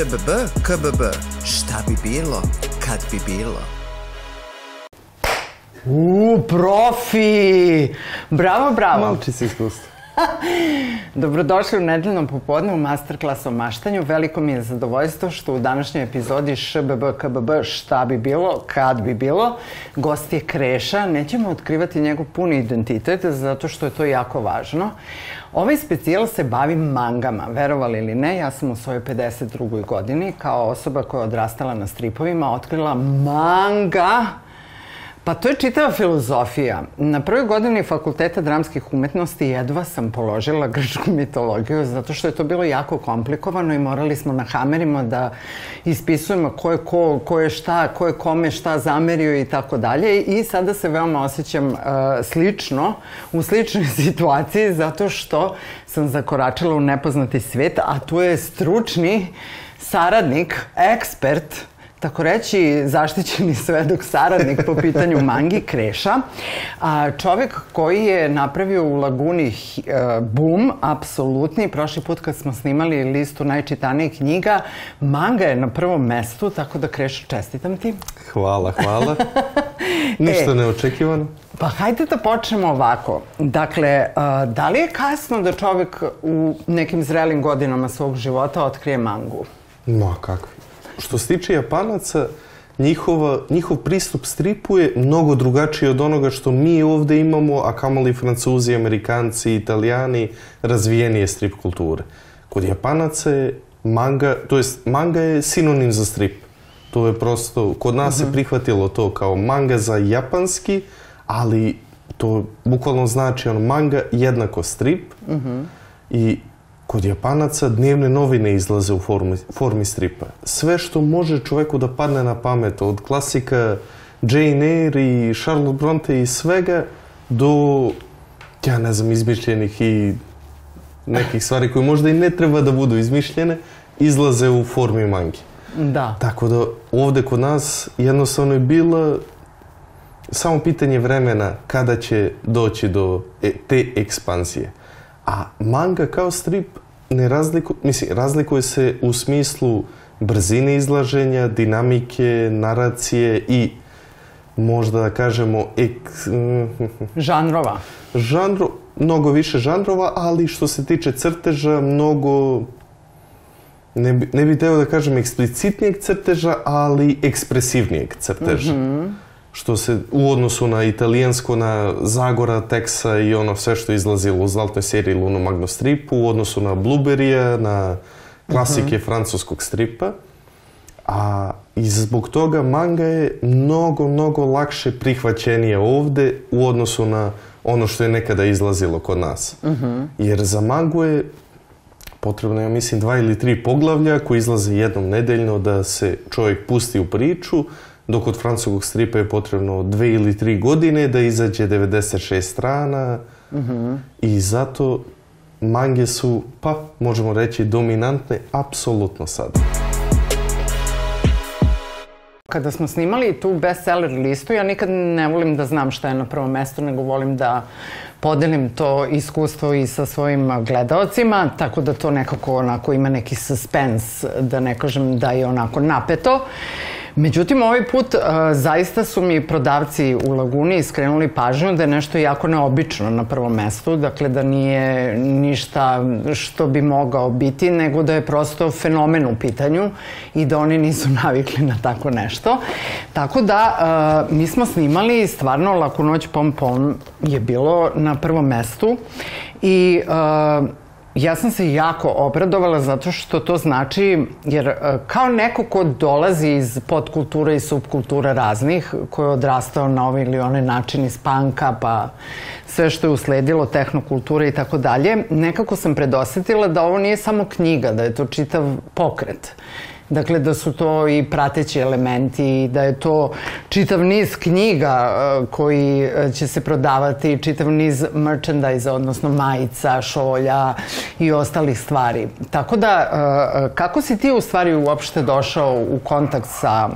ŠBB, KBB. Šta bi bilo, kad bi bilo? U, profi! Bravo, bravo. Nauči se iskustvo. Dobrodošli u nedeljnom popodne u masterclass o maštanju. Veliko mi je zadovoljstvo što u današnjoj epizodi ŠBB KBB šta bi bilo, kad bi bilo. Gost je Kreša. Nećemo otkrivati njegov puni identitet zato što je to jako važno. Ovaj specijal se bavi mangama, verovali ili ne, ja sam u svojoj 52. godini kao osoba koja je odrastala na stripovima otkrila manga Pa to je čitava filozofija. Na prvoj godini fakulteta dramskih umetnosti jedva sam položila grčku mitologiju zato što je to bilo jako komplikovano i morali smo na hamerima da ispisujemo ko je ko, ko je šta, ko je kome šta zamerio i tako dalje. I sada se veoma osjećam uh, slično, u sličnoj situaciji zato što sam zakoračila u nepoznati svet, a tu je stručni saradnik, ekspert, tako reći, zaštićeni svedok saradnik po pitanju mangi, Kreša. A, čovek koji je napravio u Laguni uh, boom, apsolutni. Prošli put kad smo snimali listu najčitanijih knjiga, manga je na prvom mestu, tako da Kreša, čestitam ti. Hvala, hvala. Ništa e, neočekivano. Pa hajde da počnemo ovako. Dakle, uh, da li je kasno da čovek u nekim zrelim godinama svog života otkrije mangu? Ma, kakvi. Što se tiče Japanaca, njihova, njihov pristup stripu je mnogo drugačiji od onoga što mi ovde imamo, a kamali Francuzi, Amerikanci, Italijani, razvijenije strip kulture. Kod Japanaca je manga, to jest manga je sinonim za strip. To je prosto, kod nas uh -huh. se mhm. prihvatilo to kao manga za japanski, ali to bukvalno znači ono manga jednako strip. Uh mhm. -huh. I Kod Japanaca dnevne novine izlaze u formi, formi stripa. Sve što može čoveku da padne na pamet, od klasika Jane Eyre i Charlotte Bronte i svega, do, ja ne znam, izmišljenih i nekih stvari koje možda i ne treba da budu izmišljene, izlaze u formi mangi. Da. Tako da ovde kod nas jednostavno je bilo samo pitanje vremena kada će doći do e, te ekspansije. A manga kao strip ne razliku, mislim, razlikuje se u smislu brzine izlaženja, dinamike, naracije i možda da kažemo ek... žanrova. Žanro, mnogo više žanrova, ali što se tiče crteža, mnogo ne bi, ne bi teo da kažem eksplicitnijeg crteža, ali ekspresivnijeg crteža. Mm -hmm što se u odnosu na italijansko, na Zagora, Teksa i ono sve što je izlazilo u zlatnoj seriji Luno Magno stripu, u odnosu na Blueberry-a, na klasike uh mhm. -huh. francuskog stripa. A i zbog toga manga je mnogo, mnogo lakše prihvaćenije ovde u odnosu na ono što je nekada izlazilo kod nas. Uh mhm. -huh. Jer za mangu je potrebno, ja mislim, dva ili tri poglavlja koji izlaze jednom nedeljno da se čovjek pusti u priču, dok od francuskog stripa je potrebno dve ili tri godine da izađe 96 strana mm -hmm. i zato mange su, pa možemo reći, dominantne apsolutno sad. Kada smo snimali tu bestseller listu, ja nikad ne volim da znam šta je na prvom mestu, nego volim da podelim to iskustvo i sa svojim gledaocima, tako da to nekako onako ima neki suspens, da ne kažem da je onako napeto. Uh, Međutim, ovaj put uh, zaista su mi prodavci u Laguni iskrenuli pažnju da je nešto jako neobično na prvom mestu, dakle da nije ništa što bi mogao biti, nego da je prosto fenomen u pitanju i da oni nisu navikli na tako nešto. Tako da, uh, mi smo snimali stvarno Laku noć pom pom je bilo na prvom mestu i uh, Ja sam se jako obradovala zato što to znači, jer e, kao neko ko dolazi iz podkulture i subkultura raznih, ko je odrastao na ovaj ili onaj način iz panka, pa sve što je usledilo, tehnokulture i tako dalje, nekako sam predosetila da ovo nije samo knjiga, da je to čitav pokret. Dakle, da su to i prateći elementi, da je to čitav niz knjiga e, koji e, će se prodavati, čitav niz merchandise, odnosno majica, šolja i ostalih stvari. Tako da, e, kako si ti u stvari uopšte došao u kontakt sa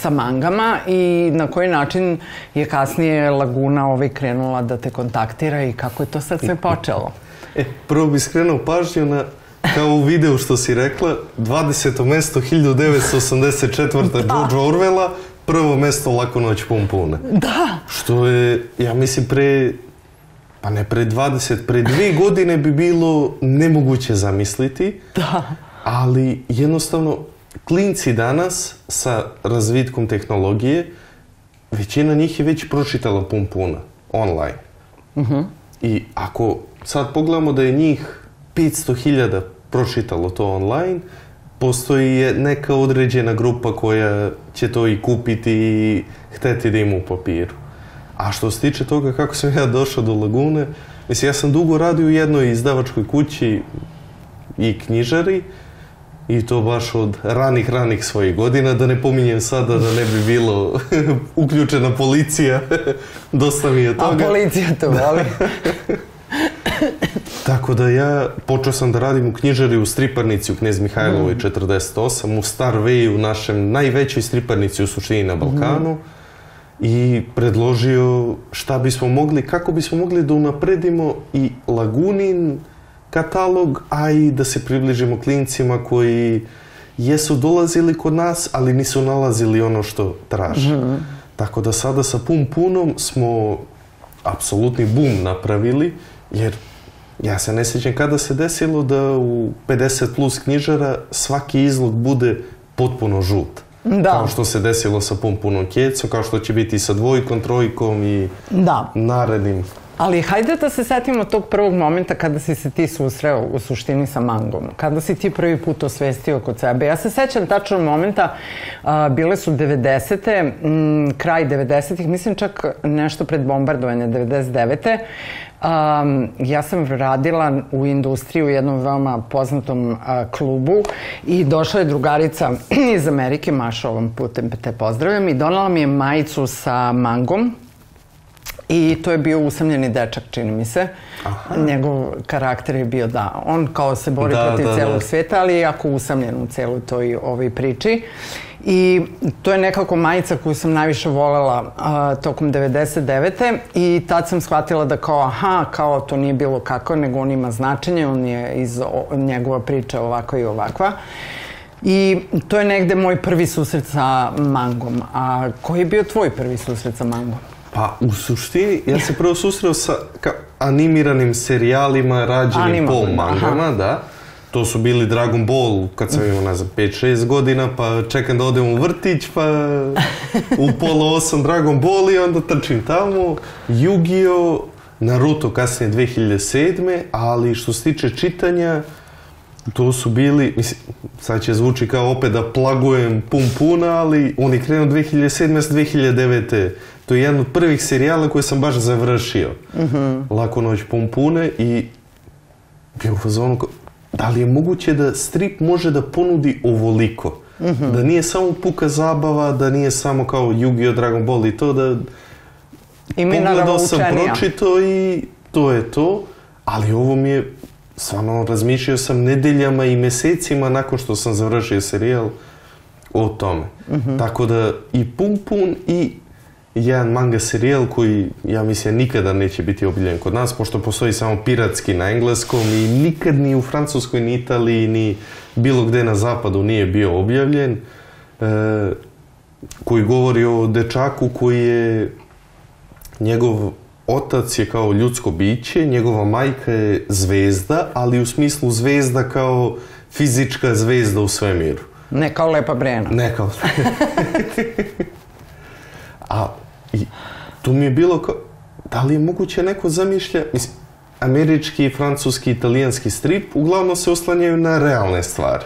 sa mangama i na koji način je kasnije Laguna ovaj krenula da te kontaktira i kako je to sad sve počelo? E, prvo bih skrenuo pažnju na kao u videu što si rekla, 20. mesto 1984. George Orwella, prvo mesto Lako noć pompune. Da. Što je, ja mislim, pre, pa ne pre 20, pre dvije godine bi bilo nemoguće zamisliti. Da. Ali jednostavno, klinci danas sa razvitkom tehnologije, većina njih je već pročitala Pumpuna online. I ako sad pogledamo da je njih 500.000 pročitalo to online, postoji neka određena grupa koja će to i kupiti i hteti da ima u papiru. A što se tiče toga kako sam ja došao do Lagune, mislim, ja sam dugo radio u jednoj izdavačkoj kući i knjižari i to baš od ranih, ranih svojih godina, da ne pominjem sada da ne bi bilo uključena policija, dosta mi je A toga. policija to voli. Tako da ja počeo sam da radim u knjižari u striparnici u Knez Mihajlovoj 48, u Star Way, u našem najvećoj striparnici u suštini na Balkanu. I predložio šta bismo mogli, kako bismo mogli da unapredimo i Lagunin katalog, a i da se približimo klincima koji jesu dolazili kod nas, ali nisu nalazili ono što traže. Tako da sada sa Pum Punom smo apsolutni bum napravili, jer ja se ne sjećam kada se desilo da u 50 plus knjižara svaki izlog bude potpuno žut. Da. Kao što se desilo sa Pum Punom Kjecom, kao što će biti sa dvojkom, trojkom i Da. narednim. Ali hajde da se setimo tog prvog momenta kada si se ti susreo u suštini sa mangom. Kada si ti prvi put osvestio kod sebe. Ja se sećam tačno momenta, a, bile su 90. m, kraj 90. mislim čak nešto pred bombardovanje 99. Um, ja sam radila u industriji u jednom veoma poznatom a, klubu i došla je drugarica iz Amerike, Maša ovom putem te pozdravljam, i donala mi je majicu sa mangom I to je bio usamljeni dečak, čini mi se. Njegov karakter je bio da, on kao se bori Da, protiv da, celog da. sveta, ali je jako usamljen u celoj toj ovoj priči. I to je nekako majica koju sam najviše volela a, tokom 99. I tad sam shvatila da kao, aha, kao to nije bilo kako, nego on ima značenje, on je iz o, njegova priča ovakva i ovakva. I to je negde moj prvi susret sa mangom. A koji je bio tvoj prvi susret sa mangom? Pa, u suštini, ja se prvo susreo sa ka, animiranim serijalima rađenim po mangama, da. To su bili Dragon Ball kad sam imao, ne znam, 5-6 godina, pa čekam da odem u vrtić, pa u pola osam Dragon Ball i onda trčim tamo. Yu-Gi-Oh! Naruto kasnije 2007. Ali što se tiče čitanja, to su bili, mislim, sad će zvuči kao opet da plagujem pun puna, ali on je krenuo 2007. s 2009. To je jedan od prvih serijala koje sam baš završio. Lako noć pun pune i bio u fazonu kao, da li je moguće da strip može da ponudi ovoliko? Da nije samo puka zabava, da nije samo kao Yu-Gi-Oh! Dragon Ball i to, da I mi Pogledao sam, učenija. pročito i to je to, ali ovo mi je, stvarno razmišljao sam nedeljama i mesecima nakon što sam završio serijal o tome. Tako da i Pum Pun i jedan manga serijal koji, ja mislim, nikada neće biti objavljen kod nas, pošto postoji samo piratski na engleskom i nikad ni u Francuskoj, ni Italiji, ni bilo gde na zapadu nije bio objavljen, e, koji govori o dečaku koji je njegov otac je kao ljudsko biće, njegova majka je zvezda, ali u smislu zvezda kao fizička zvezda u svemiru. Ne kao lepa brena. Ne kao... A i, tu mi je bilo kao, da li je moguće neko zamišlja, mislim, američki, francuski, italijanski strip uglavnom se oslanjaju na realne stvari.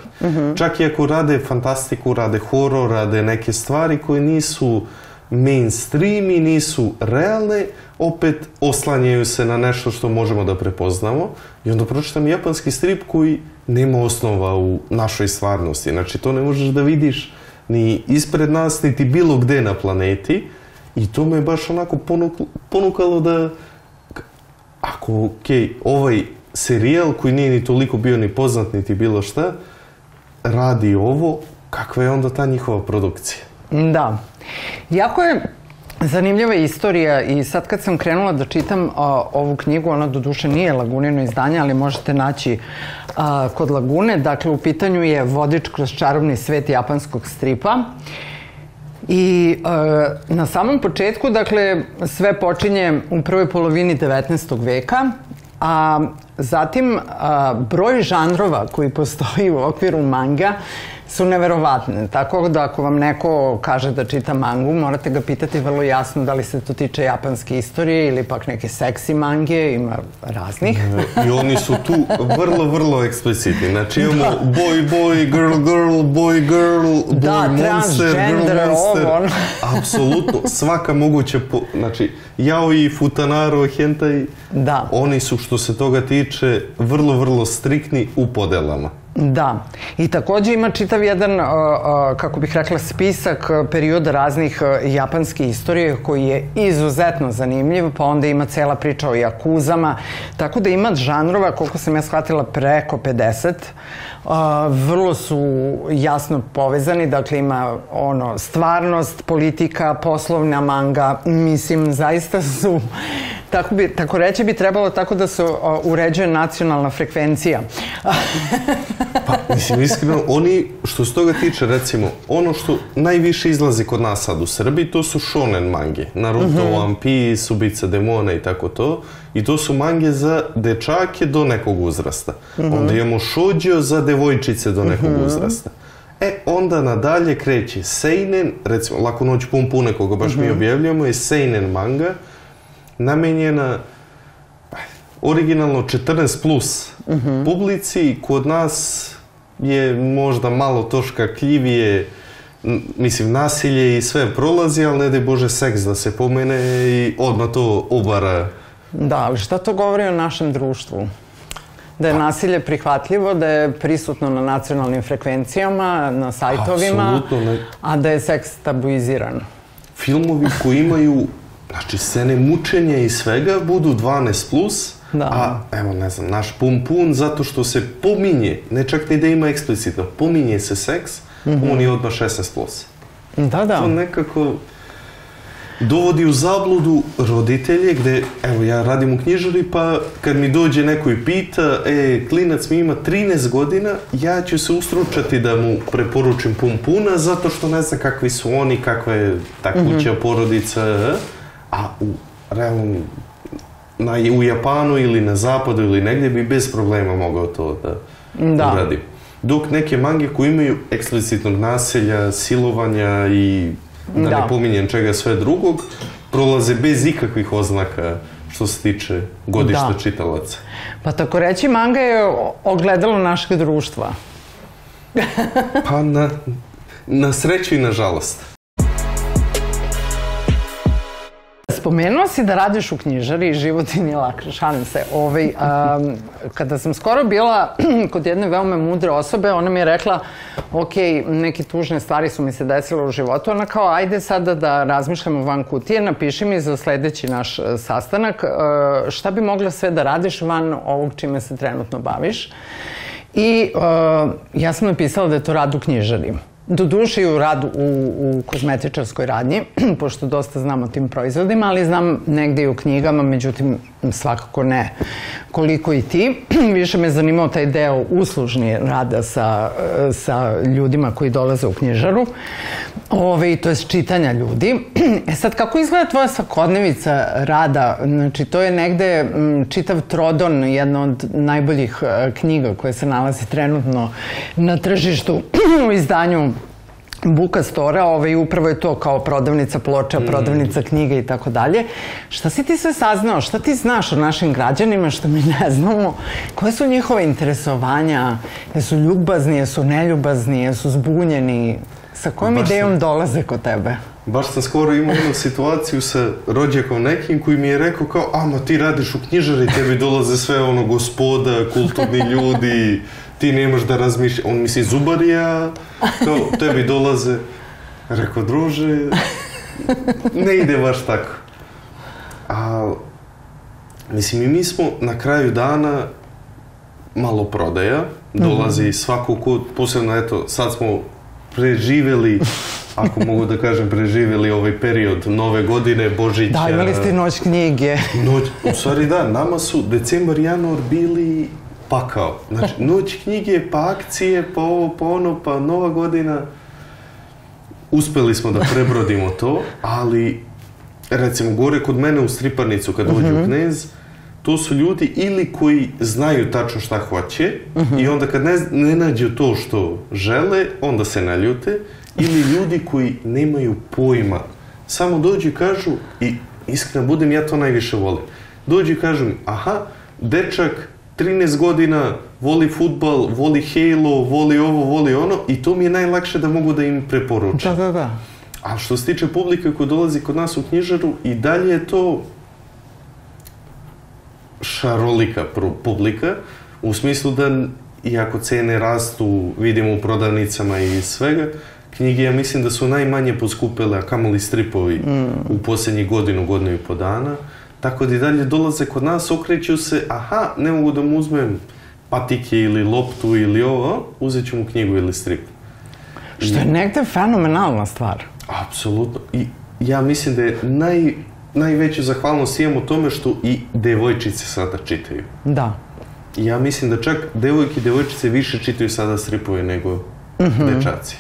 Čak i ako rade fantastiku, rade horor, rade neke stvari koje nisu mainstream i nisu realne, opet oslanjaju se na nešto što možemo da prepoznamo. I onda pročitam japanski strip koji nema osnova u našoj stvarnosti. Znači, to ne možeš da vidiš ni ispred nas, niti bilo gde na planeti. I to me baš onako ponuk- ponukalo da ako, ok, ovaj serijal koji nije ni toliko bio ni poznat, niti bilo šta, radi ovo, kakva je onda ta njihova produkcija? Da. Jako je Zanimljiva istorija i sad kad sam krenula da čitam a, ovu knjigu, ona do duše nije Lagunino izdanje, ali možete naći a, kod Lagune. Dakle, u pitanju je vodič kroz čarobni svet japanskog stripa. I e, na samom početku, dakle, sve počinje u prvoj polovini 19. veka, a zatim a, broj žanrova koji postoji u okviru manga su neverovatne. Tako da ako vam neko kaže da čita mangu, morate ga pitati vrlo jasno da li se to tiče japanske istorije ili pak neke seksi mange, ima raznih. I oni su tu vrlo, vrlo eksplicitni. Znači imamo da. boy, boy, girl, girl, boy, girl, boy, da, monster, girl, monster. Ovo. Apsolutno, svaka moguća, po, znači, i futanaro, hentai, da. oni su što se toga tiče vrlo, vrlo striktni u podelama. Da. I takođe ima čitav jedan, kako bih rekla, spisak perioda raznih japanske istorije koji je izuzetno zanimljiv, pa onda ima cela priča o jakuzama, tako da ima žanrova, koliko sam ja shvatila, preko 50. vrlo su jasno povezani, dakle ima ono, stvarnost, politika, poslovna manga, mislim, zaista su Tako, bi, tako reći bi trebalo tako da se uređuje nacionalna frekvencija. pa, mislim, iskreno, oni, što se toga tiče, recimo, ono što najviše izlazi kod nas sad u Srbiji, to su shonen mange. Naruto, mhm. -huh. One Piece, Ubica demona i tako to. I to su mange za dečake do nekog uzrasta. Mhm. -huh. Onda imamo shoujo za devojčice do nekog mhm. -huh. uzrasta. E, onda nadalje kreće seinen, recimo, Lako noć pun pune, koga baš uh -huh. mi objavljujemo, je seinen manga, namenjena originalno 14 plus uh mhm. -huh. publici, kod nas je možda malo to škakljivije, mislim, nasilje i sve prolazi, ali ne daj Bože seks da se pomene i odmah to obara. Da, ali šta to govori o našem društvu? Da je pa. nasilje prihvatljivo, da je prisutno na nacionalnim frekvencijama, na sajtovima, a da je seks tabuiziran. Filmovi koji imaju Znači, scene mučenja i svega budu 12+, plus, da. a evo, ne znam, naš pun pun zato što se pominje, ne čak ni da ima eksplicitno, pominje se seks, mm -hmm. on je odmah 16+. Plus. Da, da. To nekako dovodi u zabludu roditelje gde, evo ja radim u knjižari pa kad mi dođe neko i pita e, klinac mi ima 13 godina ja ću se ustručati da mu preporučim pun puna zato što ne zna kakvi su oni, kakva je ta kuća, mm -hmm. porodica a u realnom na, u Japanu ili na zapadu ili negdje bi bez problema mogao to da, da. uradi. Dok neke mange koje imaju eksplicitnog naselja, silovanja i da, da. ne pominjem čega sve drugog, prolaze bez ikakvih oznaka što se tiče godišta da. čitalaca. Pa tako reći, manga je ogledalo našeg društva. pa na, na sreću i na žalost. Spomenuo si da radiš u knjižari i život ti nije lak, šalim se. Ovaj, um, kada sam skoro bila kod jedne veoma mudre osobe, ona mi je rekla, ok, neke tužne stvari su mi se desile u životu, ona kao, ajde sada da razmišljamo van kutije, napiši mi za sledeći naš e, sastanak uh, šta bi mogla sve da radiš van ovog čime se trenutno baviš. I uh, ja sam napisala da je to rad u knjižari. Do duše i u radu u, u kozmetičarskoj radnji, pošto dosta znam o tim proizvodima, ali znam negde i u knjigama, međutim svakako ne koliko i ti. Više me zanimao taj deo uslužni rada sa, sa ljudima koji dolaze u knjižaru, Ove, to je čitanja ljudi. E sad, kako izgleda tvoja svakodnevica rada? Znači, to je negde čitav Trodon, jedna od najboljih e, knjiga koje se nalazi trenutno na tržištu u izdanju Buka Stora, ovaj, upravo je to kao prodavnica ploča, mm. prodavnica knjiga i tako dalje. Šta si ti sve saznao? Šta ti znaš o našim građanima što mi ne znamo? Koje su njihove interesovanja? Jesu ljubazni, jesu neljubazni, jesu zbunjeni? Sa kojom baš idejom sam, dolaze kod tebe? Baš sam skoro imao jednu situaciju sa rođakom nekim koji mi je rekao kao, a ma ti radiš u knjižari, tebi dolaze sve ono gospoda, kulturni ljudi, ti nemaš da razmišlja, on misli zubarija, kao tebi dolaze. Rekao, druže, ne ide baš tako. A, mislim, i mi smo na kraju dana malo prodaja, dolazi mm -hmm. svako ko, posebno, eto, sad smo preživeli ako mogu da kažem, preživjeli ovaj period nove godine, Božića. Da, imali ste noć knjige. Noć, u stvari da, nama su decembar, januar bili pakao. Znači, noć knjige, pa akcije, pa ovo, pa ono, pa nova godina. Uspeli smo da prebrodimo to, ali recimo gore kod mene u Striparnicu kad dođu u Knez, to su ljudi ili koji znaju tačno šta hoće i onda kad ne, ne nađu to što žele, onda se naljute, ili ljudi koji nemaju pojma. Samo dođu i kažu, i iskreno budem, ja to najviše volim. Dođu i kažu mi, aha, dečak 13 godina voli futbal, voli Halo, voli ovo, voli ono i to mi je najlakše da mogu da im preporučim. Da, da, da. A što se tiče publike koja dolazi kod nas u knjižaru, i dalje je to šarolika publika, u smislu da iako cene rastu, vidimo u prodavnicama i svega, knjige ja mislim da su najmanje poskupile, a kamoli stripovi u posljednjih godinu, godinu i po dana. Tako da i dalje dolaze kod nas, okreću se, aha, ne mogu da mu uzmem patike ili loptu ili ovo, uzet ću mu knjigu ili strip. Što je negde fenomenalna stvar. Apsolutno. I ja mislim da je naj, najveću zahvalnost imam u tome što i devojčice sada čitaju. Da. I ja mislim da čak devojke i devojčice više čitaju sada stripove nego dečaci.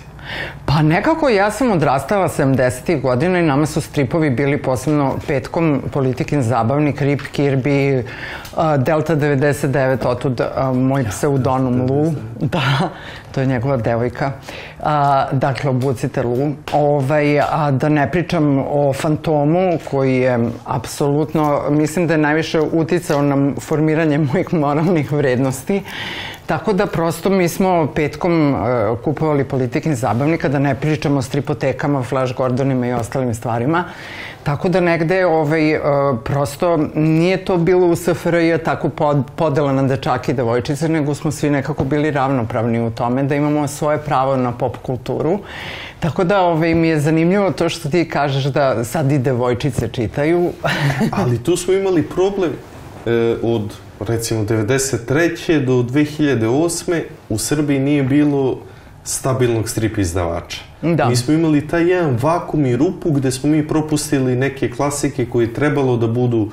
Pa nekako ja sam odrastala 70. godina i nama su stripovi bili posebno petkom politikin zabavnik, Rip Kirby, uh, Delta 99, otud uh, moj pseudonom Lu. Da, to je njegova devojka. A, dakle, obucite Lu. Ovaj, a da ne pričam o Fantomu, koji je apsolutno, mislim da je najviše uticao na formiranje mojih moralnih vrednosti. Tako da prosto mi smo petkom uh, kupovali politikin zabavnika, da ne pričamo o stripotekama, Flash Gordonima i ostalim stvarima. Tako da negde ovaj, uh, prosto nije to bilo u SFRJ tako pod, podela na dečake i devojčice, nego smo svi nekako bili ravnopravni u tome da imamo svoje pravo na pop kulturu. Tako da ovaj, mi je zanimljivo to što ti kažeš da sad i devojčice čitaju. Ali tu smo imali problem e, od recimo 93. do 2008. u Srbiji nije bilo stabilnog strip izdavača. Da. Mi smo imali taj jedan vakum i rupu gde smo mi propustili neke klasike koje je trebalo da budu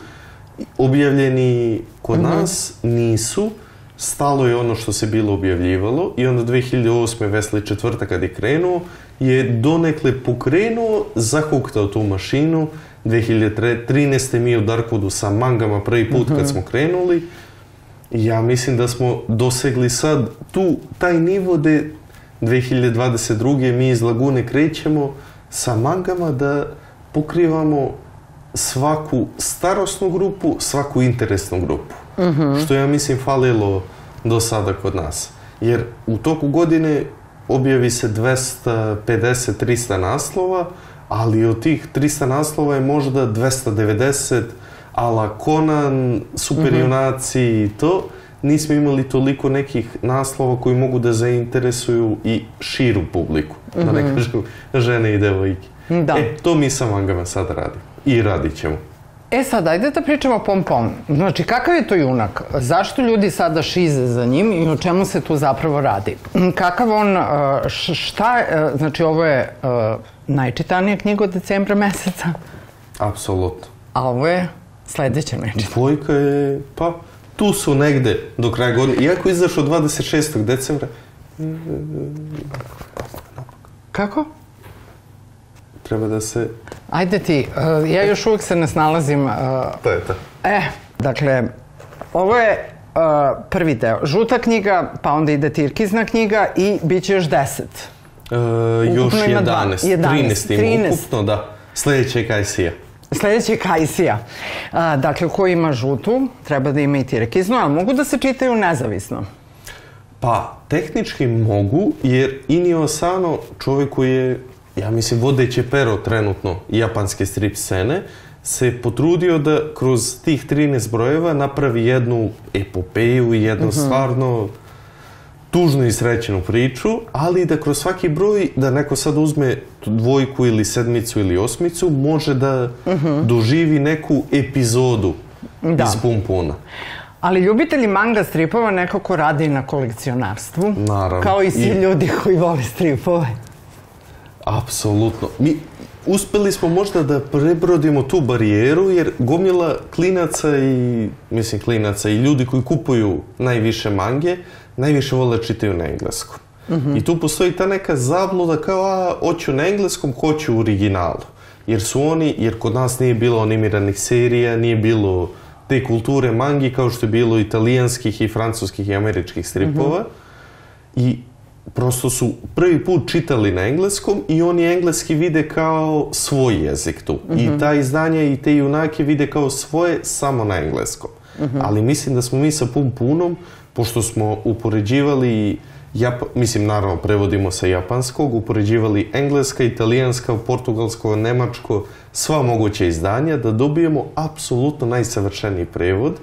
objavljeni kod nas, nisu. Stalo je ono što se bilo objavljivalo i onda 2008. Vesli četvrta kad je krenuo, je donekle pokrenuo, zahuktao tu mašinu. 2013. mi u Darkwoodu sa mangama prvi put kad smo krenuli. Ja mislim da smo dosegli sad tu, taj nivo da 2022. mi iz Lagune krećemo sa mangama da pokrivamo svaku starosnu grupu, svaku interesnu grupu. Što ja mislim falilo do sada kod nas. Jer u toku godine objavi se 250-300 naslova, ali od tih 300 naslova je možda 290 ala Conan, superjunaci i to. Nismo imali toliko nekih naslova koji mogu da zainteresuju i širu publiku, da ne kažem žene i devojke. Da. E, to mi sa mangama sad radimo. I radit ćemo. E sad, ajde da pričamo o Pom Pom. Znači, kakav je to junak? Zašto ljudi sada šize za njim i o čemu se tu zapravo radi? Kakav on, uh, šta, uh, znači ovo je uh, najčitanija knjiga od decembra meseca, Apsolutno. a ovo je sledeća najčitanija. Dvojka je, pa, tu su negde do kraja godine. Iako izašao 26. decembra, Kako? treba da se... Ajde ti, uh, ja još uvijek se ne snalazim. Uh, To je to. e, dakle, ovo je uh, prvi deo. Žuta knjiga, pa onda ide Tirkizna knjiga i bit će još deset. E, još Ukupno ima dva- 11, 11, 13 ima 13. ukupno, da. Sledeća je Kajsija. Sledeći je Kajsija. A, dakle, ko ima žutu, treba da ima i tirkiznu, ali mogu da se čitaju nezavisno. Pa, tehnički mogu, jer Inio Asano, čovjek koji je, ja mislim, vodeće pero trenutno japanske strip scene, se potrudio da kroz tih 13 brojeva napravi jednu epopeju, jednu stvarno tužnu i srećenu priču, ali da kroz svaki broj, da neko sad uzme dvojku ili sedmicu ili osmicu, može da doživi neku epizodu Da. iz Pumpuna. Ali ljubitelji manga stripova nekako rade i na kolekcionarstvu. Naravno. Kao i svi I- ljudi koji vole stripove. Apsolutno. Mi uspeli smo možda da prebrodimo tu barijeru jer gomila klinaca i, mislim klinaca i ljudi koji kupuju najviše mange, najviše vole čitaju na engleskom. I tu postoji ta neka zabluda kao, a, hoću na engleskom, hoću u originalu. Jer su oni, jer kod nas nije bilo animiranih serija, nije bilo te kulture mangi kao što je bilo italijanskih i francuskih i američkih stripova. I prosto su prvi put čitali na engleskom i oni engleski vide kao svoj jezik tu. I ta izdanja i te junake vide kao svoje samo na engleskom. Ali mislim da smo mi sa Pum Punom, pošto smo upoređivali Jap mislim, naravno, prevodimo sa japanskog, upoređivali engleska, italijanska, portugalsko, nemačko, sva moguća izdanja, da dobijemo apsolutno najsavršeniji prevod.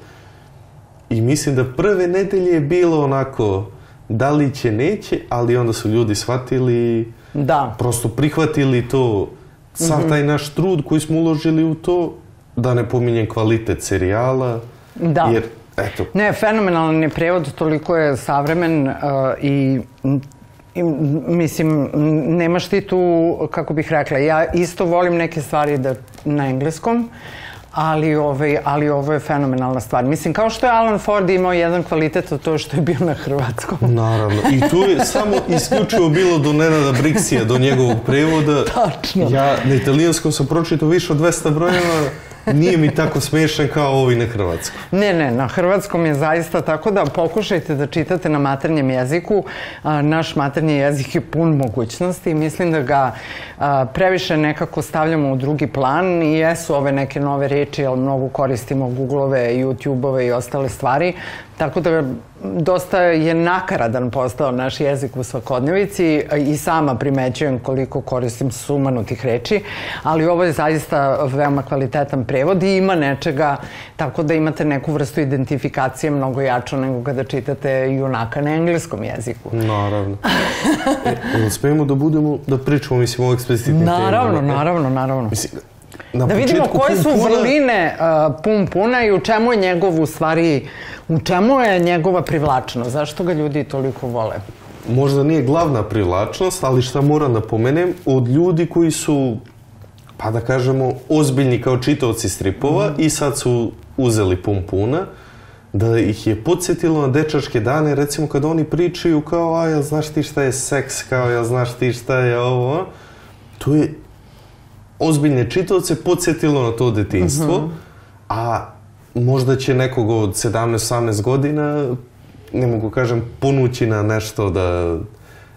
I mislim da prve nedelje je bilo onako, da li će, neće, ali onda su ljudi shvatili, Da. prosto prihvatili to, sav taj naš trud koji smo uložili u to, da ne pominjem kvalitet serijala, Da. jer, eto, Ne, fenomenalan je prevod, toliko je savremen uh, i, i mislim, nemaš ti tu, kako bih rekla, ja isto volim neke stvari da, na engleskom, ali, ovaj, ali ovo je fenomenalna stvar. Mislim, kao što je Alan Ford imao jedan kvalitet od to što je bio na hrvatskom. Naravno. I tu je samo isključivo bilo do Nenada Briksija, do njegovog prevoda. Tačno. Ja na italijanskom sam pročitao više od 200 brojeva, nije mi tako smiješan kao ovi na hrvatskom. Ne, ne, na hrvatskom je zaista tako da pokušajte da čitate na maternjem jeziku. Naš maternji jezik je pun mogućnosti i mislim da ga previše nekako stavljamo u drugi plan i jesu ove neke nove reči, ali mnogo koristimo Googleove, YouTubeove i ostale stvari. Tako da dosta je nakaradan postao naš jezik u svakodnevici i sama primećujem koliko koristim sumanutih reči, ali ovo je zaista veoma kvalitetan prevod i ima nečega, tako da imate neku vrstu identifikacije mnogo jaču nego kada čitate junaka na engleskom jeziku. Naravno. E, da budemo, da pričamo, mislim, o eksplicitnim Naravno, temama? naravno, naravno. Mislim, na Da vidimo koje su Pum Puna- vrline uh, Pum Puna i u čemu je njegov, u stvari, u čemu je njegova privlačnost? Zašto ga ljudi toliko vole? možda nije glavna privlačnost, ali šta moram da pomenem, od ljudi koji su, pa da kažemo, ozbiljni kao čitaoci stripova i sad su uzeli pum puna, da ih je podsjetilo na dečačke dane, recimo kad oni pričaju kao, a jel znaš ti šta je seks, kao jel znaš ti šta je ovo, to je ozbiljne čitaoce podsjetilo na to detinstvo, a možda će nekog od 17-18 godina, ne mogu kažem, ponući na nešto da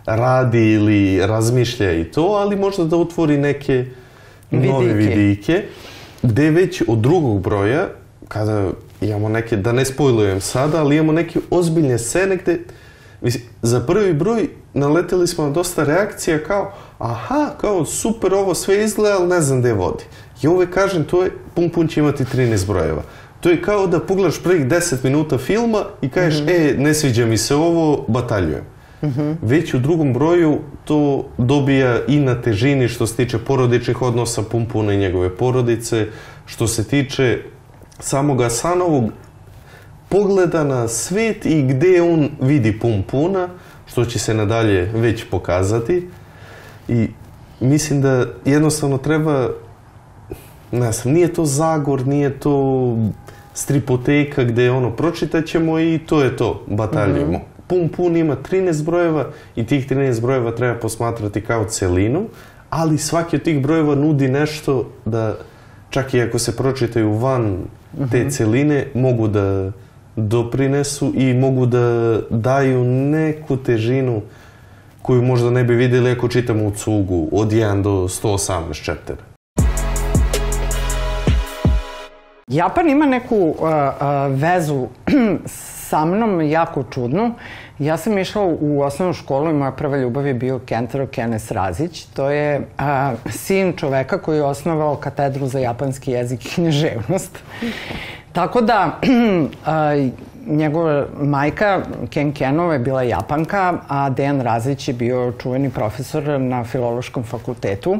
radi ili razmišlja i to, ali možda da otvori neke nove Vidike. vidike, gde već od drugog broja, kada imamo neke, da ne spojlujem sada, ali imamo neke ozbiljne scene gde, za prvi broj naleteli smo na dosta reakcija kao, aha, kao super ovo sve izgleda, ali ne znam gde vodi. I uvek kažem, to je, Pum Pum će imati 13 brojeva. To je kao da pogledaš prvih 10 minuta filma i kažeš, e, ne sviđa mi se ovo, bataljujem. Već u drugom broju to dobija i na težini što se tiče porodičnih odnosa Pumpuna i njegove porodice, što se tiče samoga Sanovog pogleda na svet i gde on vidi Pumpuna, što će se nadalje već pokazati. I mislim da jednostavno treba, ne znam, nije to Zagor, nije to stripoteka gde ono, pročitat ćemo i to je to, bataljujemo. Pum Pun ima 13 brojeva i tih 13 brojeva treba posmatrati kao celinu, ali svaki od tih brojeva nudi nešto da čak i ako se pročitaju van te celine, mogu da doprinesu i mogu da daju neku težinu koju možda ne bi vidjeli ako čitamo u cugu od 1 do 118 chaptera. Japan ima neku uh, uh, vezu sa mnom jako čudnu. Ja sam išla u osnovnu školu i moja prva ljubav je bio Kentaro Kenes Razić. To je uh, sin čoveka koji je osnovao katedru za japanski jezik i književnost. Tako da, njegova majka, Ken Kenova, je bila Japanka, a Dejan Razić je bio čuveni profesor na Filološkom fakultetu.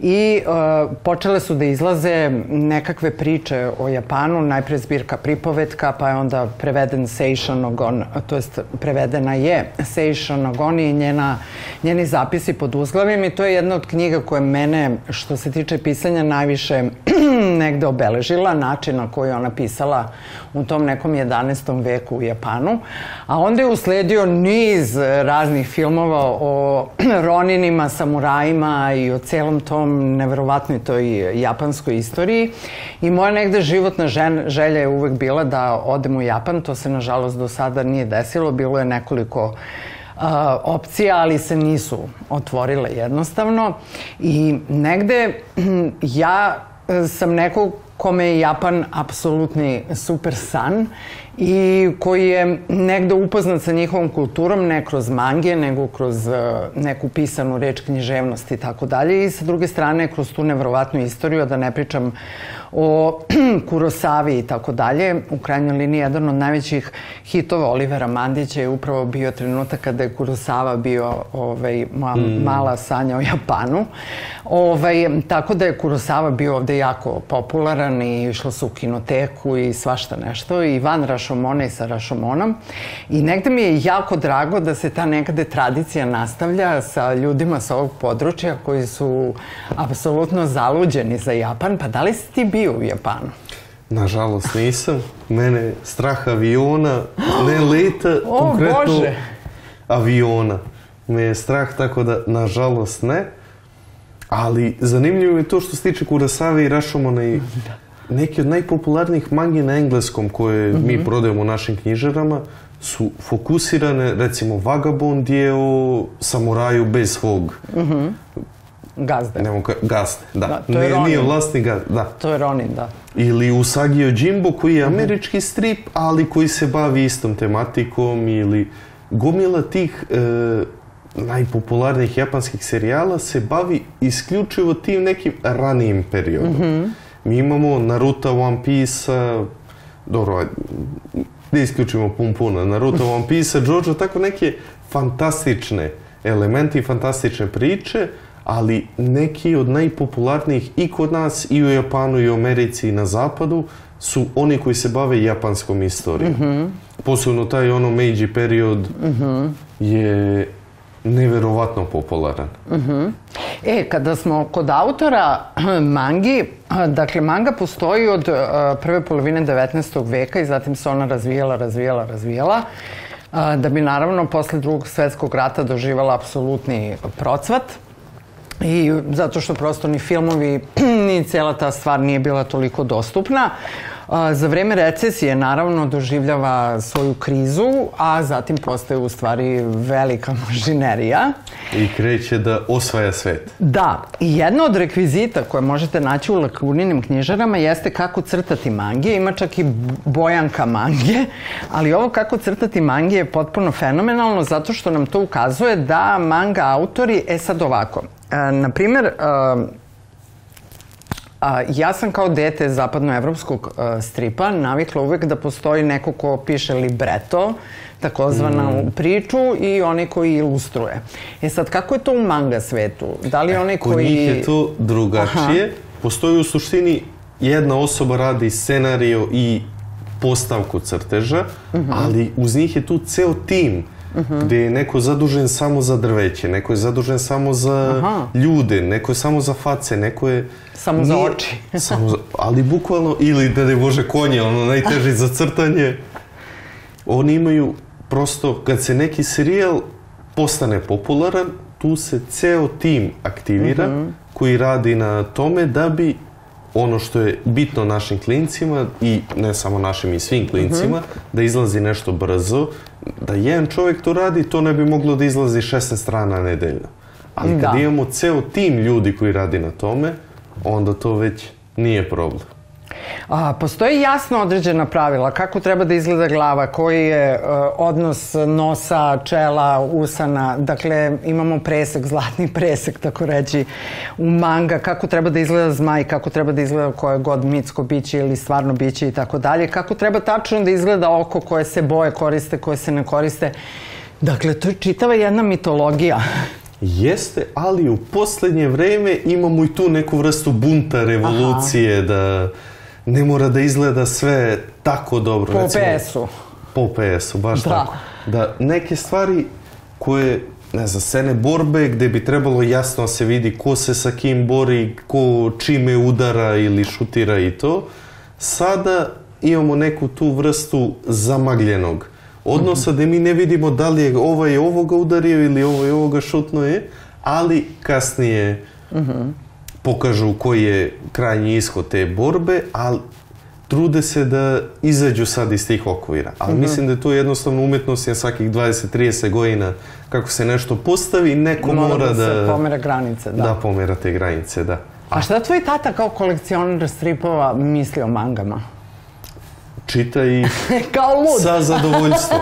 I uh, počele su da izlaze nekakve priče o Japanu, najpre zbirka pripovetka, pa je onda preveden Seisha Nogon, to jest prevedena je Seisha Nogon i njena, njeni zapisi pod uzglavim i to je jedna od knjiga koja mene, što se tiče pisanja, najviše negde obeležila, način na koji ona pisala u tom nekom 11. veku u Japanu. A onda je usledio niz raznih filmova o roninima, samurajima i o celom tom neverovatnoj toj japanskoj istoriji. I moja negde životna žen, želja je uvek bila da odem u Japan. To se, nažalost, do sada nije desilo. Bilo je nekoliko opcija, ali se nisu otvorile jednostavno. I negde ja sam neko kome je Japan apsolutni super san i koji je negde upoznat sa njihovom kulturom, ne kroz mange, nego kroz uh, neku pisanu reč književnosti i tako dalje. I sa druge strane, kroz tu nevrovatnu istoriju, da ne pričam o Kurosavi i tako dalje. U krajnjoj liniji, jedan od najvećih hitova Olivera Mandića je upravo bio trenutak kada je Kurosava bio ovaj, ma, mm. mala sanja o Japanu. Ovaj, tako da je Kurosava bio ovde jako popularan i išlo su u kinoteku i svašta nešto. I Van Rašomona i sa Rašomonom. I negde mi je jako drago da se ta nekade tradicija nastavlja sa ljudima sa ovog područja koji su apsolutno zaluđeni za Japan. Pa da li si ti bio bio u Japanu? Nažalost nisam. Mene strah aviona, ne leta, o, konkretno Bože. aviona. Me je strah, tako da, nažalost, ne. Ali zanimljivo je to što se tiče Kurasave i Rashomona i neki od najpopularnijih mangi na engleskom koje mm -hmm. mi prodajemo u našim knjižarama su fokusirane, recimo Vagabond je o samuraju bez svog mm -hmm. Gazde. Nemo ka, gazde, da. da to je Ronin. Nije vlasnik gazde, da. To je Ronin, da. Ili Usagi Jimbo koji je mhm. američki strip, ali koji se bavi istom tematikom ili gomila tih e, najpopularnijih japanskih serijala se bavi isključivo tim nekim ranijim periodom. Mm -hmm. Mi imamo Naruto, One Piece, dobro, ne isključimo pun puna, Naruto, One Piece, Jojo, tako neke fantastične elementi, fantastične priče, ali neki od najpopularnijih i kod nas i u Japanu i u Americi i na zapadu su oni koji se bave japanskom istorijom. Mm -hmm. Posebno taj ono Meiji period mm -hmm. je neverovatno popularan. Mm -hmm. E, kada smo kod autora mangi, dakle, manga postoji od uh, prve polovine 19. veka i zatim se ona razvijala, razvijala, razvijala, uh, da bi naravno posle drugog svetskog rata doživala apsolutni procvat. I zato što prosto ni filmovi, ni cela ta stvar nije bila toliko dostupna. Za vreme recesije naravno doživljava svoju krizu, a zatim postaje u stvari velika mašinerija. I kreće da osvaja svet. Da. I jedna od rekvizita koje možete naći u lakuninim knjižarama jeste kako crtati mange. Ima čak i bojanka mange, ali ovo kako crtati mange je potpuno fenomenalno zato što nam to ukazuje da manga autori, e sad ovako, E, na primer, A, ja sam kao dete zapadnoevropskog uh, stripa navikla uvek da postoji neko ko piše libreto, takozvanu mm. priču i onaj koji ilustruje. E sad, kako je to u manga svetu? Da li onaj koji... Kod njih je to drugačije. Aha. Postoji u suštini jedna osoba radi scenario i postavku crteža, mm -hmm. ali uz njih je tu ceo tim uh -huh. gde je neko zadužen samo za drveće, neko je zadužen samo za Aha. ljude, neko je samo za face, neko je... Samo za oči. samo za, ali bukvalno, ili da ne bože konje, ono najteže za crtanje. Oni imaju prosto, kad se neki serijal postane popularan, tu se ceo tim aktivira uh -huh. koji radi na tome da bi ono što je bitno našim klincima i ne samo našim i svim klincima, uh -huh. da izlazi nešto brzo, da jedan čovjek to radi, to ne bi moglo da izlazi 16 strana nedeljno. Ali kad da. imamo ceo tim ljudi koji radi na tome, onda to već nije problem. A, postoji jasno određena pravila kako treba da izgleda glava, koji je uh, odnos nosa, čela, usana, dakle imamo presek, zlatni presek, tako reći, u manga, kako treba da izgleda zmaj, kako treba da izgleda koje god mitsko biće ili stvarno biće i tako dalje, kako treba tačno da izgleda oko koje se boje koriste, koje se ne koriste. Dakle, to je čitava jedna mitologija. Jeste, ali u poslednje vreme imamo i tu neku vrstu bunta, revolucije, Aha. da ne mora da izgleda sve tako dobro. Po PS-u. Po PS-u, baš da. tako. Da neke stvari koje, ne znam, scene borbe gde bi trebalo jasno da se vidi ko se sa kim bori, ko čime udara ili šutira i to, sada imamo neku tu vrstu zamagljenog odnosa mm -hmm. gde mi ne vidimo da li je ovaj ovoga udario ili ovaj ovoga šutno je, ali kasnije mm -hmm pokažu koji je krajnji ishod te borbe, ali trude se da izađu sad iz tih okvira. Ali mm -hmm. mislim da je to jednostavno umetnost na svakih 20-30 godina kako se nešto postavi, neko mora, mora da... da pomera granice, da. Da, pomera te granice, da. A šta tvoj tata kao kolekcionar stripova misli o mangama? Čita i Kao lud. sa zadovoljstvom.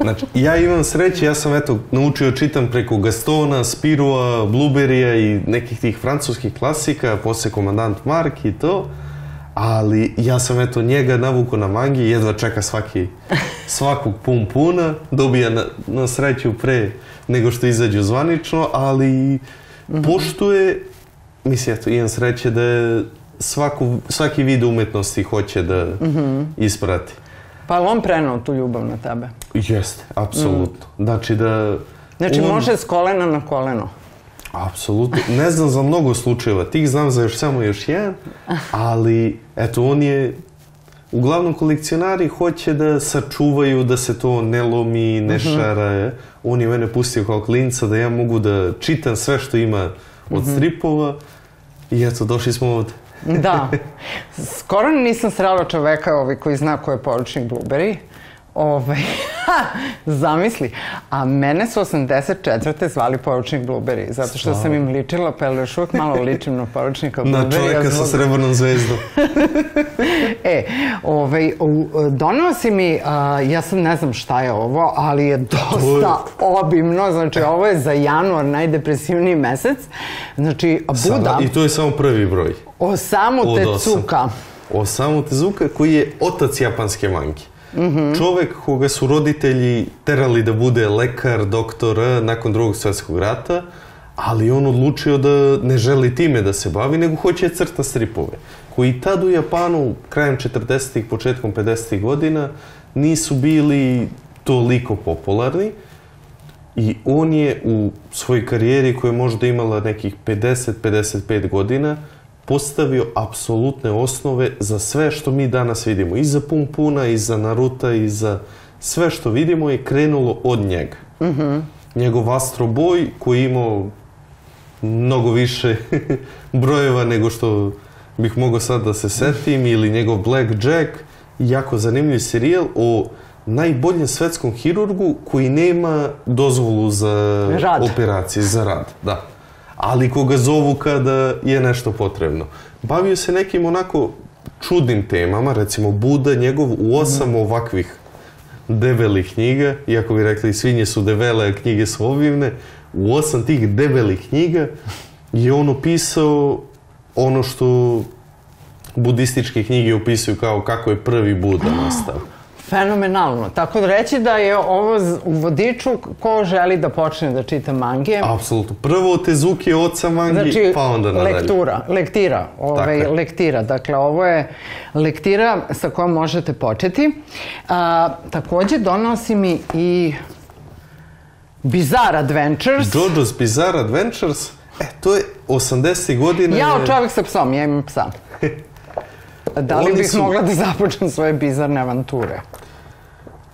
Znači, ja imam sreće, ja sam eto naučio čitam preko Gastona, Spirua, Blueberrya i nekih tih francuskih klasika, posle Komandant Mark i to, ali ja sam eto njega navuko na mangi, jedva čeka svaki, svakog pun puna, dobija na, na sreću pre nego što izađu zvanično, ali mm -hmm. poštuje, mislim, eto, imam sreće da je svaku, svaki vid umetnosti hoće da mm -hmm. isprati. Pa on prenao tu ljubav na tebe? Jeste, apsolutno. Mm. Znači da... Znači on... može s kolena na koleno? Apsolutno. Ne znam za mnogo slučajeva. Tih znam za još samo još jedan, ali eto, on je Uglavnom kolekcionari hoće da sačuvaju da se to ne lomi, ne šara. Mm -hmm. On je mene pustio kao klinca da ja mogu da čitam sve što ima od mm -hmm. stripova i eto, došli smo ovde. Da. Skoro nisam srela čoveka ovaj, koji zna ko je poručnik Blueberry. Ovaj, zamisli. A mene su 84. zvali poručnik Blueberry, zato što sam im ličila, pa još uvijek malo ličim na poručnika Blueberry. Na čoveka sa srebrnom zvezdom. e, ovaj, donao si mi, a, ja sad ne znam šta je ovo, ali je dosta obimno, znači ovo je za januar najdepresivniji mesec. Znači, Buda... Sada, I to je samo prvi broj. Osamu Tezuka. Osamu Tezuka koji je otac japanske manke. Mm -hmm. Čovek koga su roditelji terali da bude lekar, doktor nakon drugog svetskog rata, ali on odlučio da ne želi time da se bavi, nego hoće crta stripove, koji tad u Japanu, krajem 40-ih, početkom 50-ih godina, nisu bili toliko popularni i on je u svojoj karijeri koja je možda imala nekih 50-55 godina, postavio apsolutne osnove za sve što mi danas vidimo. I za Pum Puna, i za Naruta, i za sve što vidimo je krenulo od njega. Mm -hmm. Njegov Astro Boy koji imao mnogo više brojeva nego što bih mogao sad da se setim, ili njegov Black Jack, jako zanimljiv serijal o najboljem svetskom hirurgu koji nema dozvolu za rad. operacije, za rad. Da ali koga zovu kada je nešto potrebno. Bavio se nekim onako čudnim temama, recimo Buda njegov u osam mm. ovakvih debelih knjiga, iako bi rekli svinje su debele, a knjige su obivne, u osam tih debelih knjiga je on opisao ono što budističke knjige opisuju kao kako je prvi Buda nastao. Fenomenalno. Tako da reći da je ovo u vodiču ko želi da počne da čita mange. Apsolutno. Prvo Tezuki oca mangi, znači, pa onda nadalje. lektura, lektira, ovaj, lektira. Dakle, ovo je lektira sa kojom možete početi. A, takođe donosi mi i Bizarre Adventures. JoJo's Bizarre Adventures. E, to je 80. godina. Ja, čovjek sa psom, ja imam psa. Da li bih su... mogla da započnem svoje bizarne avanture?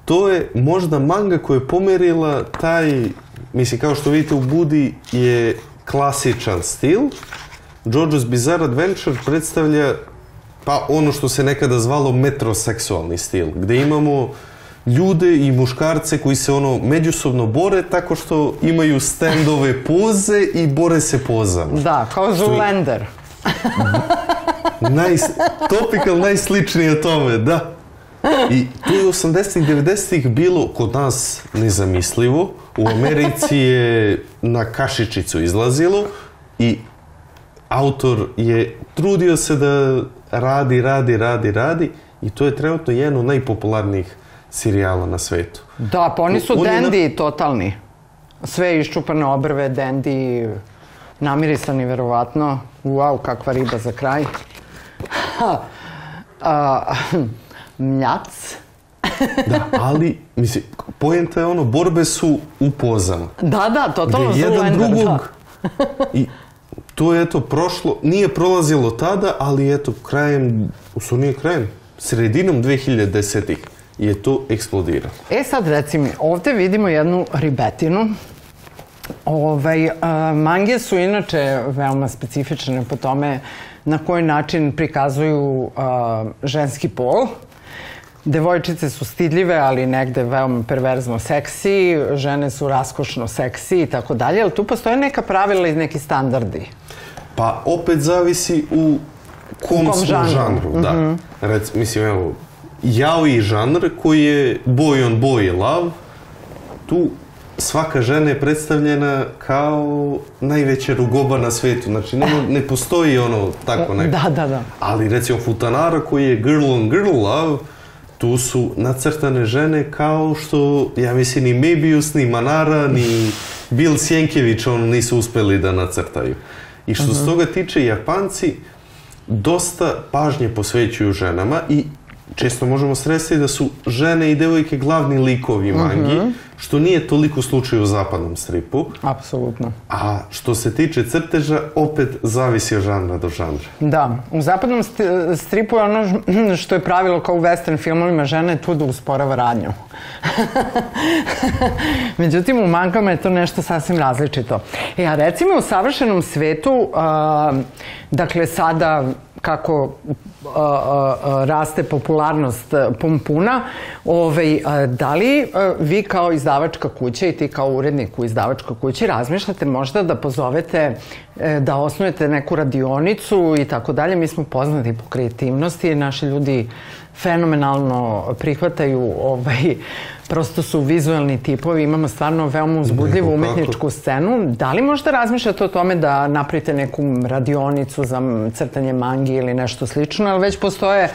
To je možda manga koja je pomerila taj, mislim, kao što vidite u Budi je klasičan stil. JoJo's Bizarre Adventure predstavlja pa ono što se nekada zvalo metroseksualni stil, gde imamo ljude i muškarce koji se ono međusobno bore tako što imaju standove poze i bore se pozama. Da, kao Zoolander. Naj, topical najsličnije tome, da. I tu je 80-ih, 90-ih bilo kod nas nezamislivo. U Americi je na kašičicu izlazilo i autor je trudio se da radi, radi, radi, radi i to je trenutno jedan od najpopularnijih serijala na svetu. Da, pa oni su On je na- dendi totalni. Sve iščupane obrve, dendi, namirisani verovatno. Wow, kakva riba za kraj. Ha, a, mljac. Da, ali, mislim, poenta je ono, borbe su u pozama. Da, da, totalno Gde jedan drugog i to je eto prošlo, nije prolazilo tada, ali eto krajem, u stvari nije krajem, sredinom 2010-ih je to eksplodiralo. Da. E sad reci mi, ovde vidimo jednu ribetinu. Ovaj, a, mange su inače veoma specifične po tome na koji način prikazuju a, ženski pol. Devojčice su stidljive, ali negde veoma perverzno seksi, žene su raskošno seksi i tako dalje, ali tu postoje neka pravila i neki standardi. Pa opet zavisi u kom, kom smo žanru. žanru. da. Rec, mislim, evo, yaoi žanr koji je boy on boy love, tu svaka žena je predstavljena kao najveća rugoba na svetu. Znači, ne, ne postoji ono tako neko. Da, da, da. Ali recimo Futanara koji je girl on girl love, tu su nacrtane žene kao što, ja mislim, ni Mebius, ni Manara, ni Bill Sjenkević ono nisu uspeli da nacrtaju. I što se toga tiče, Japanci dosta pažnje posvećuju ženama i često možemo sresti da su žene i devojke glavni likovi mangi, što nije toliko slučaj u zapadnom stripu. Apsolutno. A što se tiče crteža, opet zavisi od žanra do žanra. Da, u zapadnom st- stripu je ono što je pravilo kao u western filmovima, žena je tu da usporava radnju. Međutim, u mangama je to nešto sasvim različito. E, a recimo u savršenom svetu, a, dakle sada kako a, a, a, raste popularnost a, Pumpuna, ovaj, a, da li vi kao izdavačka kuća i ti kao urednik u izdavačkoj kući razmišljate možda da pozovete, da osnujete neku radionicu i tako dalje? Mi smo poznati po kreativnosti, naši ljudi fenomenalno prihvataju ovaj, prosto su vizualni tipovi, imamo stvarno veoma uzbudljivu umetničku scenu. Da li možda razmišljate o tome da napravite neku radionicu za crtanje mangi ili nešto slično, ali već postoje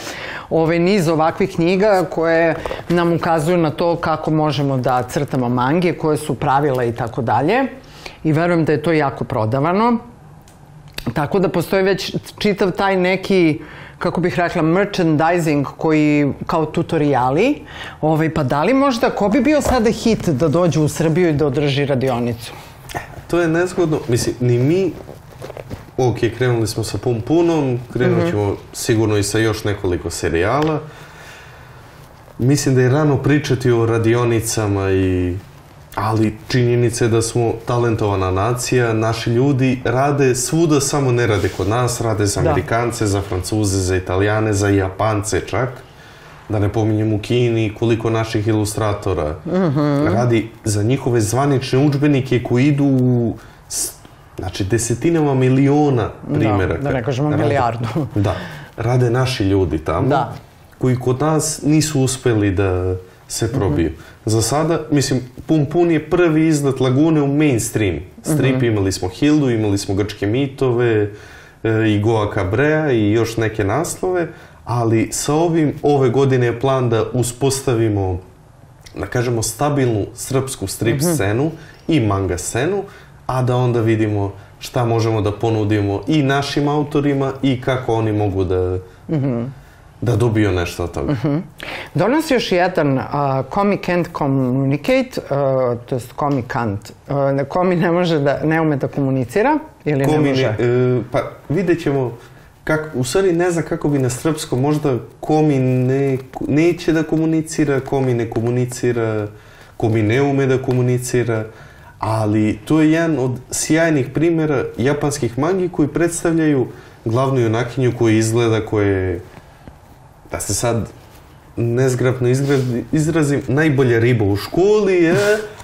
ovaj niz ovakvih knjiga koje nam ukazuju na to kako možemo da crtamo mange, koje su pravila i tako dalje. I verujem da je to jako prodavano. Tako da postoji već čitav taj neki kako bih rekla, merchandising koji kao tutoriali. Ovaj, pa da li možda, ko bi bio sada hit da dođe u Srbiju i da održi radionicu? To je nezgodno. Mislim, ni mi, ok, krenuli smo sa Pumpunom, krenut ćemo sigurno i sa još nekoliko serijala. Mislim da je rano pričati o radionicama i ali činjenica je da smo talentovana nacija, naši ljudi rade svuda, samo ne rade kod nas, rade za Da. Amerikance, za Francuze, za Italijane, za Japance čak. Da ne pominjem u Kini koliko naših ilustratora radi za njihove zvanične udžbenike koji idu u znači desetinama miliona primjeraka. da ne kažemo Rade- milijardu. Da, rade naši ljudi tamo Da. koji kod nas nisu uspeli da se probiju. Za sada, mislim, Pum Pun je prvi izdat Lagune u mainstream. Strip imali smo Hildu, imali smo Grčke mitove, e, i Goa Cabrea i još neke naslove, ali sa ovim ove godine je plan da uspostavimo da kažemo stabilnu srpsku strip scenu i manga scenu, a da onda vidimo šta možemo da ponudimo i našim autorima i kako oni mogu da da dobiju nešto od toga. Donosi još jedan uh, Comic can't communicate, uh, to jest Comic can't, uh, Komi ne može da, ne ume da komunicira ili Ko ne može? e, pa vidjet ćemo kako, u stvari ne znam kako bi na srpsko možda komi ne, neće da komunicira, komi ne komunicira, komi ne ume da komunicira, ali to je jedan od sjajnih primjera japanskih mangi koji predstavljaju glavnu junakinju koja izgleda, koja je, da se sad nezgrapno izrazim, najbolja riba u školi je,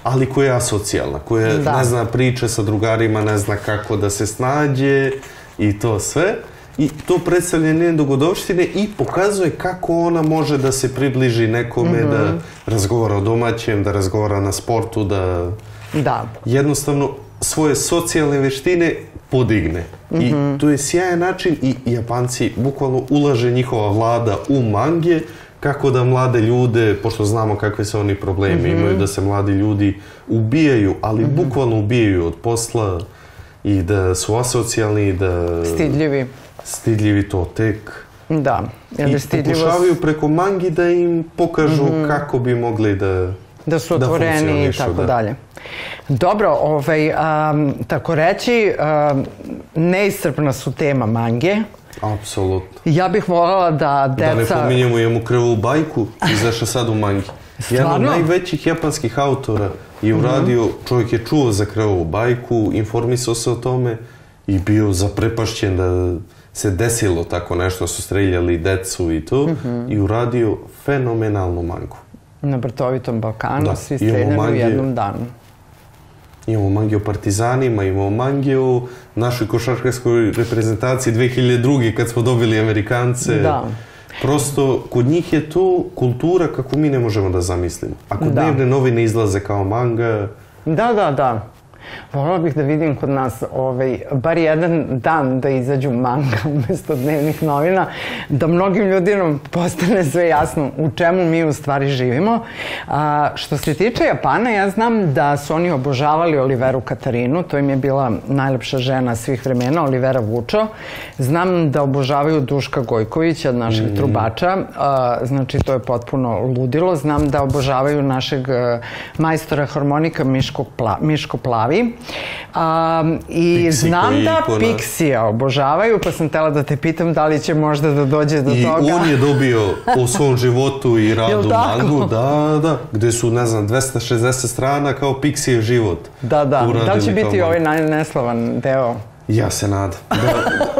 ali koja je asocijalna, koja Da. ne zna priče sa drugarima, ne zna kako da se snađe i to sve. I to predstavlja njene dogodovštine i pokazuje kako ona može da se približi nekome, da razgovara o domaćem, da razgovara na sportu, da Da. jednostavno svoje socijalne veštine podigne. I to je sjajan način i Japanci bukvalno ulaže njihova vlada u mange kako da mlade ljude, pošto znamo kakve su oni problemi, imaju da se mladi ljudi ubijaju, ali bukvalno ubijaju od posla i da su asocijalni, da Stidljivi. stidljivi to tek. Da. I stidljivost pokušavaju preko mangi da im pokažu kako bi mogli da... da su da otvoreni i funkcionišu, tako da. dalje. Dobro, ovaj, um, tako reći, um, neiscrpna su tema mange. Apsolutno. Ja bih voljela da Da ne deca... pominjemo, imamo krvu bajku, izašla sad u mangi. Jedan od Stvarno? najvećih japanskih autora je uradio, čovjek je čuo za krvu bajku, informisao se o tome i bio zaprepašćen da se desilo tako nešto, su streljali decu i to, i uradio fenomenalnu mangu. Na Brtovitom Balkanu, Da, svi streljani u jednom danu. Imamo mange o partizanima, imamo mange o našoj košarkaškoj reprezentaciji 2002. kad smo dobili Amerikance. Da. Prosto, kod njih je to kultura kako mi ne možemo da zamislimo. Ako Da. dnevne novine izlaze kao manga, Da, da, da. Volila bih da vidim kod nas ovaj, bar jedan dan da izađu manga umesto dnevnih novina, da mnogim ljudima postane sve jasno u čemu mi u stvari živimo. A, što se tiče Japana, ja znam da su oni obožavali Oliveru Katarinu, to im je bila najlepša žena svih vremena, Olivera Vučo. Znam da obožavaju Duška Gojkovića, našeg trubača, a, znači to je potpuno ludilo. Znam da obožavaju našeg e, majstora harmonika Miško, Pla, Miško Plavi. A, I Pixi znam da ikona. Pixija obožavaju, pa sam tela da te pitam da li će možda da dođe do i toga. on je dobio u svom životu i radu mangu, da, da, gde su, ne znam, 260 strana kao Pixijev život. Da, da. Da li će biti ovaj naj- neslavan deo? Ja se nadam. Da,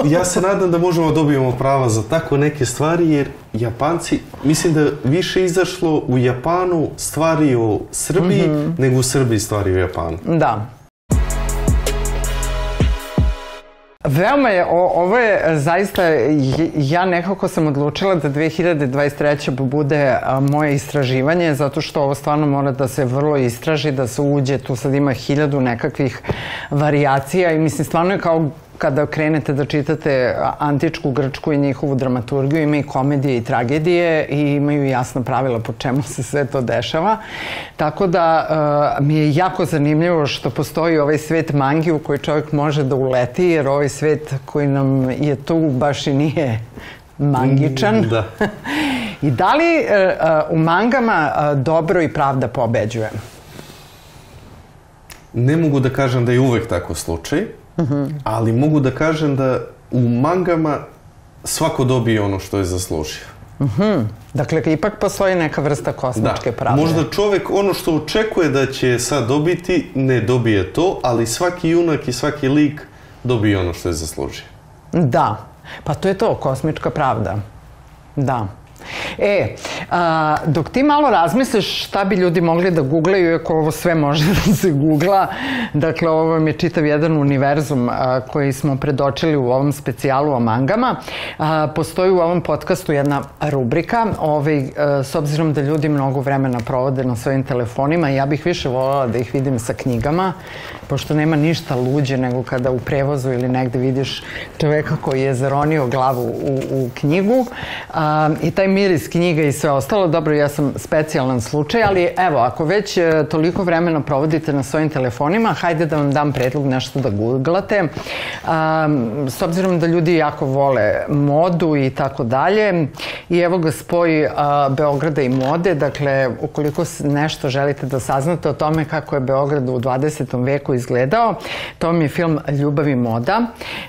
ja se nadam da možemo da dobijemo prava za tako neke stvari, jer Japanci, mislim da više izašlo u Japanu stvari o Srbiji, nego u Srbiji stvari o Japanu. Da. Veoma je, o, ovo je zaista, ja nekako sam odlučila da 2023. bude moje istraživanje, zato što ovo stvarno mora da se vrlo istraži, da se uđe, tu sad ima hiljadu nekakvih varijacija i mislim stvarno je kao kada krenete da čitate antičku Grčku i njihovu dramaturgiju, ima i komedije i tragedije i imaju jasna pravila po čemu se sve to dešava. Tako da e, mi je jako zanimljivo što postoji ovaj svet mangi u koji čovjek može da uleti, jer ovaj svet koji nam je tu baš i nije mangičan. Da. I da li e, u mangama e, dobro i pravda pobeđuje? Ne mogu da kažem da je uvek tako slučaj, ali mogu da kažem da u mangama svako dobije ono što je zaslužio. Dakle, ipak postoji neka vrsta kosmičke pravde. Možda čovek ono što očekuje da će sad dobiti, ne dobije to, ali svaki junak i svaki lik dobije ono što je zaslužio. Da, pa to je to, kosmička pravda. Da. E, a, dok ti malo razmisliš šta bi ljudi mogli da googlaju, iako ovo sve može da se googla, dakle ovo vam je čitav jedan univerzum a, koji smo predočili u ovom specijalu o mangama, a, postoji u ovom podcastu jedna rubrika, ovaj, a, s obzirom da ljudi mnogo vremena provode na svojim telefonima, ja bih više voljela da ih vidim sa knjigama, pošto nema ništa luđe nego kada u prevozu ili negde vidiš čoveka koji je zaronio glavu u, u knjigu a, i taj miris knjiga i sve ostalo. Dobro, ja sam specijalan slučaj, ali evo, ako već e, toliko vremena provodite na svojim telefonima, hajde da vam dam predlog nešto da googlate. A, s obzirom da ljudi jako vole modu i tako dalje, i evo ga spoj a, Beograda i mode, dakle, ukoliko nešto želite da saznate o tome kako je Beograd u 20. veku izgledao, to mi je film Ljubav i moda.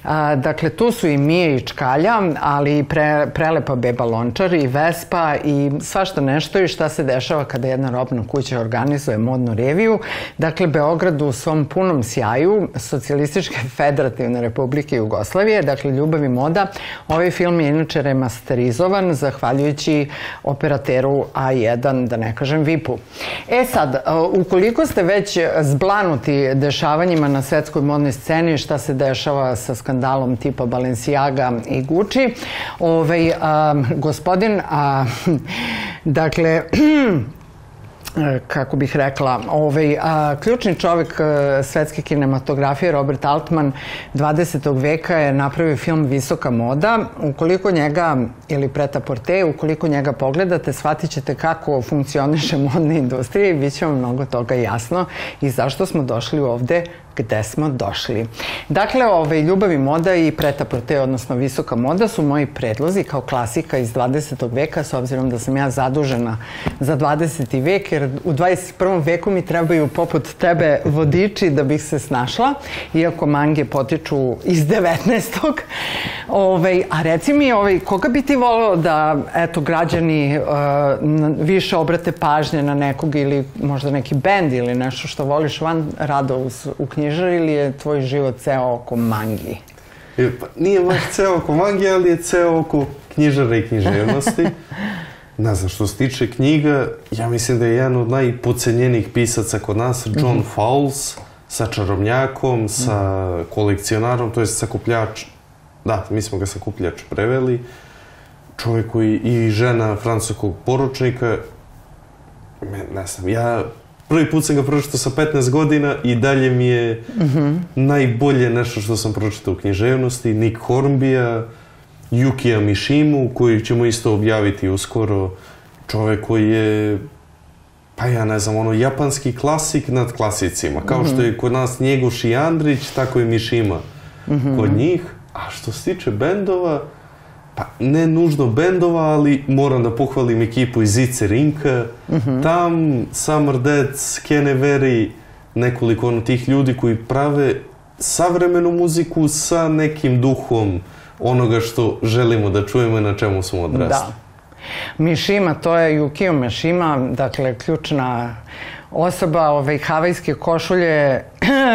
A, dakle, tu su i Mije i Čkalja, ali i pre, prelepa Beba Lončar i Vespa i svašta nešto i šta se dešava kada jedna robna kuća organizuje modnu reviju. Dakle, Beograd u svom punom sjaju Socijalističke federativne republike Jugoslavije, dakle, Ljubav i moda. Ovaj film je inače remasterizovan zahvaljujući operateru A1, da ne kažem VIP-u. E sad, ukoliko ste već zblanuti dešavanja dešavanjima na svetskoj modnoj sceni, šta se dešava sa skandalom tipa Balenciaga i Gucci. Ovaj, a, gospodin, a, dakle, kako bih rekla, ovaj, a, ključni čovek a, e, svetske kinematografije Robert Altman 20. veka je napravio film Visoka moda. Ukoliko njega, ili Preta Porte, ukoliko njega pogledate, shvatit ćete kako funkcioniše modna industrija i bit će vam mnogo toga jasno i zašto smo došli ovde gde smo došli. Dakle, ovaj, ljubav i moda i preta prote, odnosno visoka moda su moji predlozi kao klasika iz 20. veka, s obzirom da sam ja zadužena za 20. vek, jer u 21. veku mi trebaju poput tebe vodiči da bih se snašla, iako mange potiču iz 19. Ovaj, a reci mi, ovaj, koga bi ti volao da, eto, građani uh, više obrate pažnje na nekog ili možda neki bend ili nešto što voliš van rada u, u knjižar ili je tvoj život ceo oko mangi? Pa, nije baš ceo oko mangi, ali je ceo oko knjižara i književnosti. Ne znam, što se tiče knjiga, ja mislim da je jedan od najpocenjenih pisaca kod nas, John mm -hmm. Fowles, sa čarobnjakom, sa kolekcionarom, to je sakupljač, da, mi smo ga sakupljač preveli, čovjek koji i žena francuskog poručnika, ne znam, ja prvi put sam ga pročitao sa 15 godina i dalje mi je mm -hmm. najbolje nešto što sam pročitao u književnosti. Nick Hornbija, Yukija Mishimu, koji ćemo isto objaviti uskoro. Čovek koji je pa ja ne znam, ono, japanski klasik nad klasicima. Kao mm -hmm. što je kod nas Njegoš i Andrić, tako i Mišima mm -hmm. kod njih. A što se tiče bendova, pa ne nužno bendova, ali moram da pohvalim ekipu iz Ice Rinka. Mm -hmm. Tam Summer Deads, Keneveri, nekoliko ono tih ljudi koji prave savremenu muziku sa nekim duhom onoga što želimo da čujemo i na čemu smo odrasli. Da. Mišima, to je Yukio Mishima, dakle, ključna osoba ove havajske košulje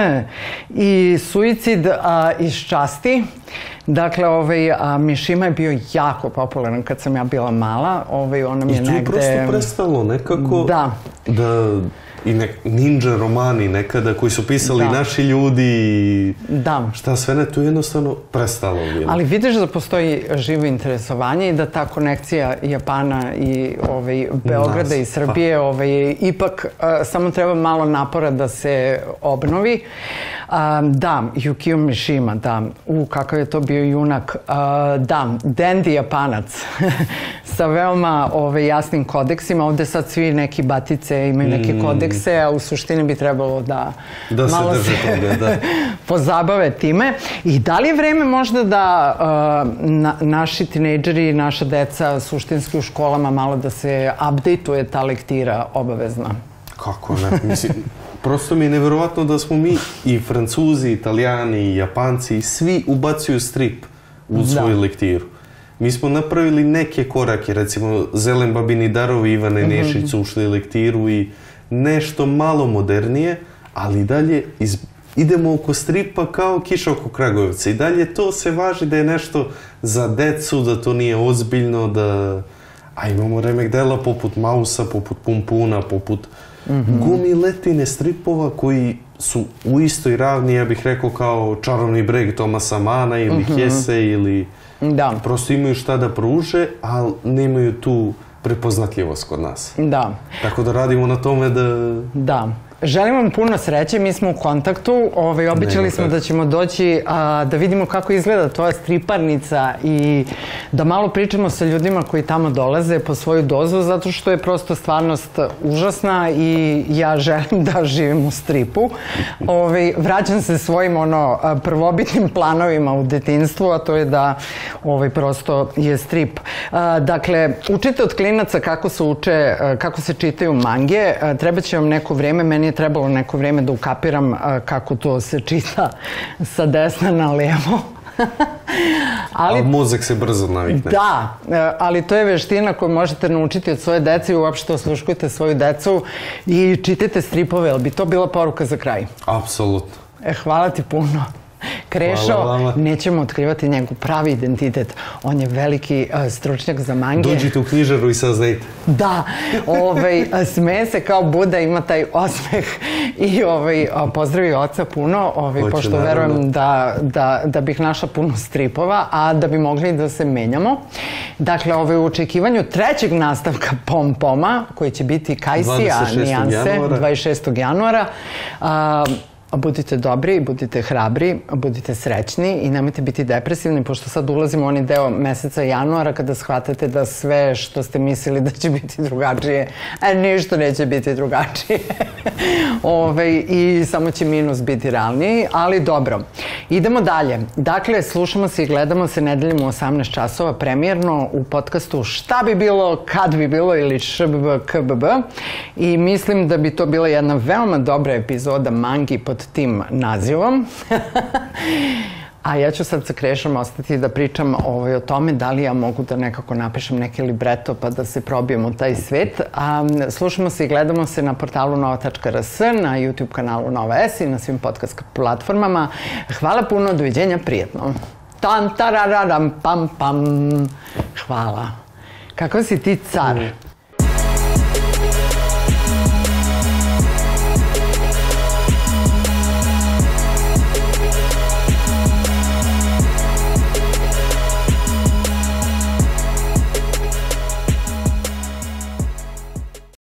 i suicid a, iz časti. Dakle, ovaj, a, Mišima je bio jako popularan kad sam ja bila mala. Ovaj, ona mi je negde... I tu je prosto prestalo nekako da, da i nek, ninja romani nekada koji su pisali da. naši ljudi da. šta sve ne, tu jednostavno prestalo bilo. Ali vidiš da postoji živo interesovanje i da ta konekcija Japana i ovaj, Beograda Nas, i Srbije pa. ovaj, ipak a, samo treba malo napora da se obnovi. A, da, Yukio Mishima, da. U, kakav je to bio junak. A, da, Dandy Japanac sa veoma ovaj, jasnim kodeksima. Ovde sad svi neki batice imaju neke mm. kodekse, a u suštini bi trebalo da, da malo se, drže se toga, da. pozabave time. I da li je vreme možda da uh, na, naši tinejdžeri naša deca suštinski u školama malo da se update-uje ta lektira obavezna? Kako ne? Mislim, prosto mi je neverovatno da smo mi i Francuzi, i Italijani, i Japanci, svi ubacuju strip u da. svoju lektiru. Mi smo napravili neke korake, recimo Zelen Babini Darovi, Ivane mm -hmm. Nešić ušli lektiru i nešto malo modernije, ali dalje iz, idemo oko stripa kao kiša oko Kragujevca. I dalje to se važi da je nešto za decu, da to nije ozbiljno, da... A imamo remek dela poput Mausa, poput Pumpuna, poput mm -hmm. gumiletine stripova koji su u istoj ravni, ja bih rekao, kao Čarovni breg Tomasa Mana ili mm -hmm. Hese ili... Da. Prosto imaju šta da pruže, ali nemaju tu prepoznatljivost kod nas. Da. Tako da radimo na tome da... Da. Želim vam puno sreće, mi smo u kontaktu, ovaj, običali smo da ćemo doći a, da vidimo kako izgleda tvoja striparnica i da malo pričamo sa ljudima koji tamo dolaze po svoju dozu, zato što je prosto stvarnost užasna i ja želim da živim u stripu. Ovaj, vraćam se svojim ono prvobitnim planovima u detinstvu, a to je da ovaj, prosto je strip. A, dakle, učite od klinaca kako se uče, kako se čitaju mange, treba će vam neko vreme, meni je trebalo neko vreme da ukapiram kako to se čita sa desna na levo. ali, ali mozak se brzo navikne. Da, e, ali to je veština koju možete naučiti od svoje dece i uopšte osluškujte svoju decu i čitajte stripove, ali bi to bila poruka za kraj? Apsolutno. E, hvala ti puno. Krešo, nećemo otkrivati njegov pravi identitet. On je veliki uh, stručnjak za mange. Dođite u knjižaru i saznajte. Da, ovaj, sme se kao Buda, ima taj osmeh i ovaj, pozdravi oca puno, ovaj, Hoću, pošto naravno. verujem da, da, da bih našla puno stripova, a da bi mogli da se menjamo. Dakle, ovaj, u očekivanju trećeg nastavka Pom Poma, koji će biti Kajsija 26. nijanse, januara. 26. januara, a, Budite dobri, budite hrabri, budite srećni i nemojte biti depresivni, pošto sad ulazimo u onaj deo meseca januara kada shvatate da sve što ste mislili da će biti drugačije, e, ništa neće biti drugačije. Ove, I samo će minus biti realniji, ali dobro. Idemo dalje. Dakle, slušamo se i gledamo se nedeljom u 18 časova premijerno u podcastu Šta bi bilo, kad bi bilo ili šbb, kbb. I mislim da bi to bila jedna veoma dobra epizoda Mangi pod tim nazivom. A ja ću sad sa Krešom ostati da pričam ovaj, o tome da li ja mogu da nekako napišem neki libreto pa da se probijem u taj svet. A, slušamo se i gledamo se na portalu nova.rs, na YouTube kanalu Nova S i na svim podcast platformama. Hvala puno, doviđenja, prijetno. Tan, tarararam, pam, pam. Hvala. Kako si ti car?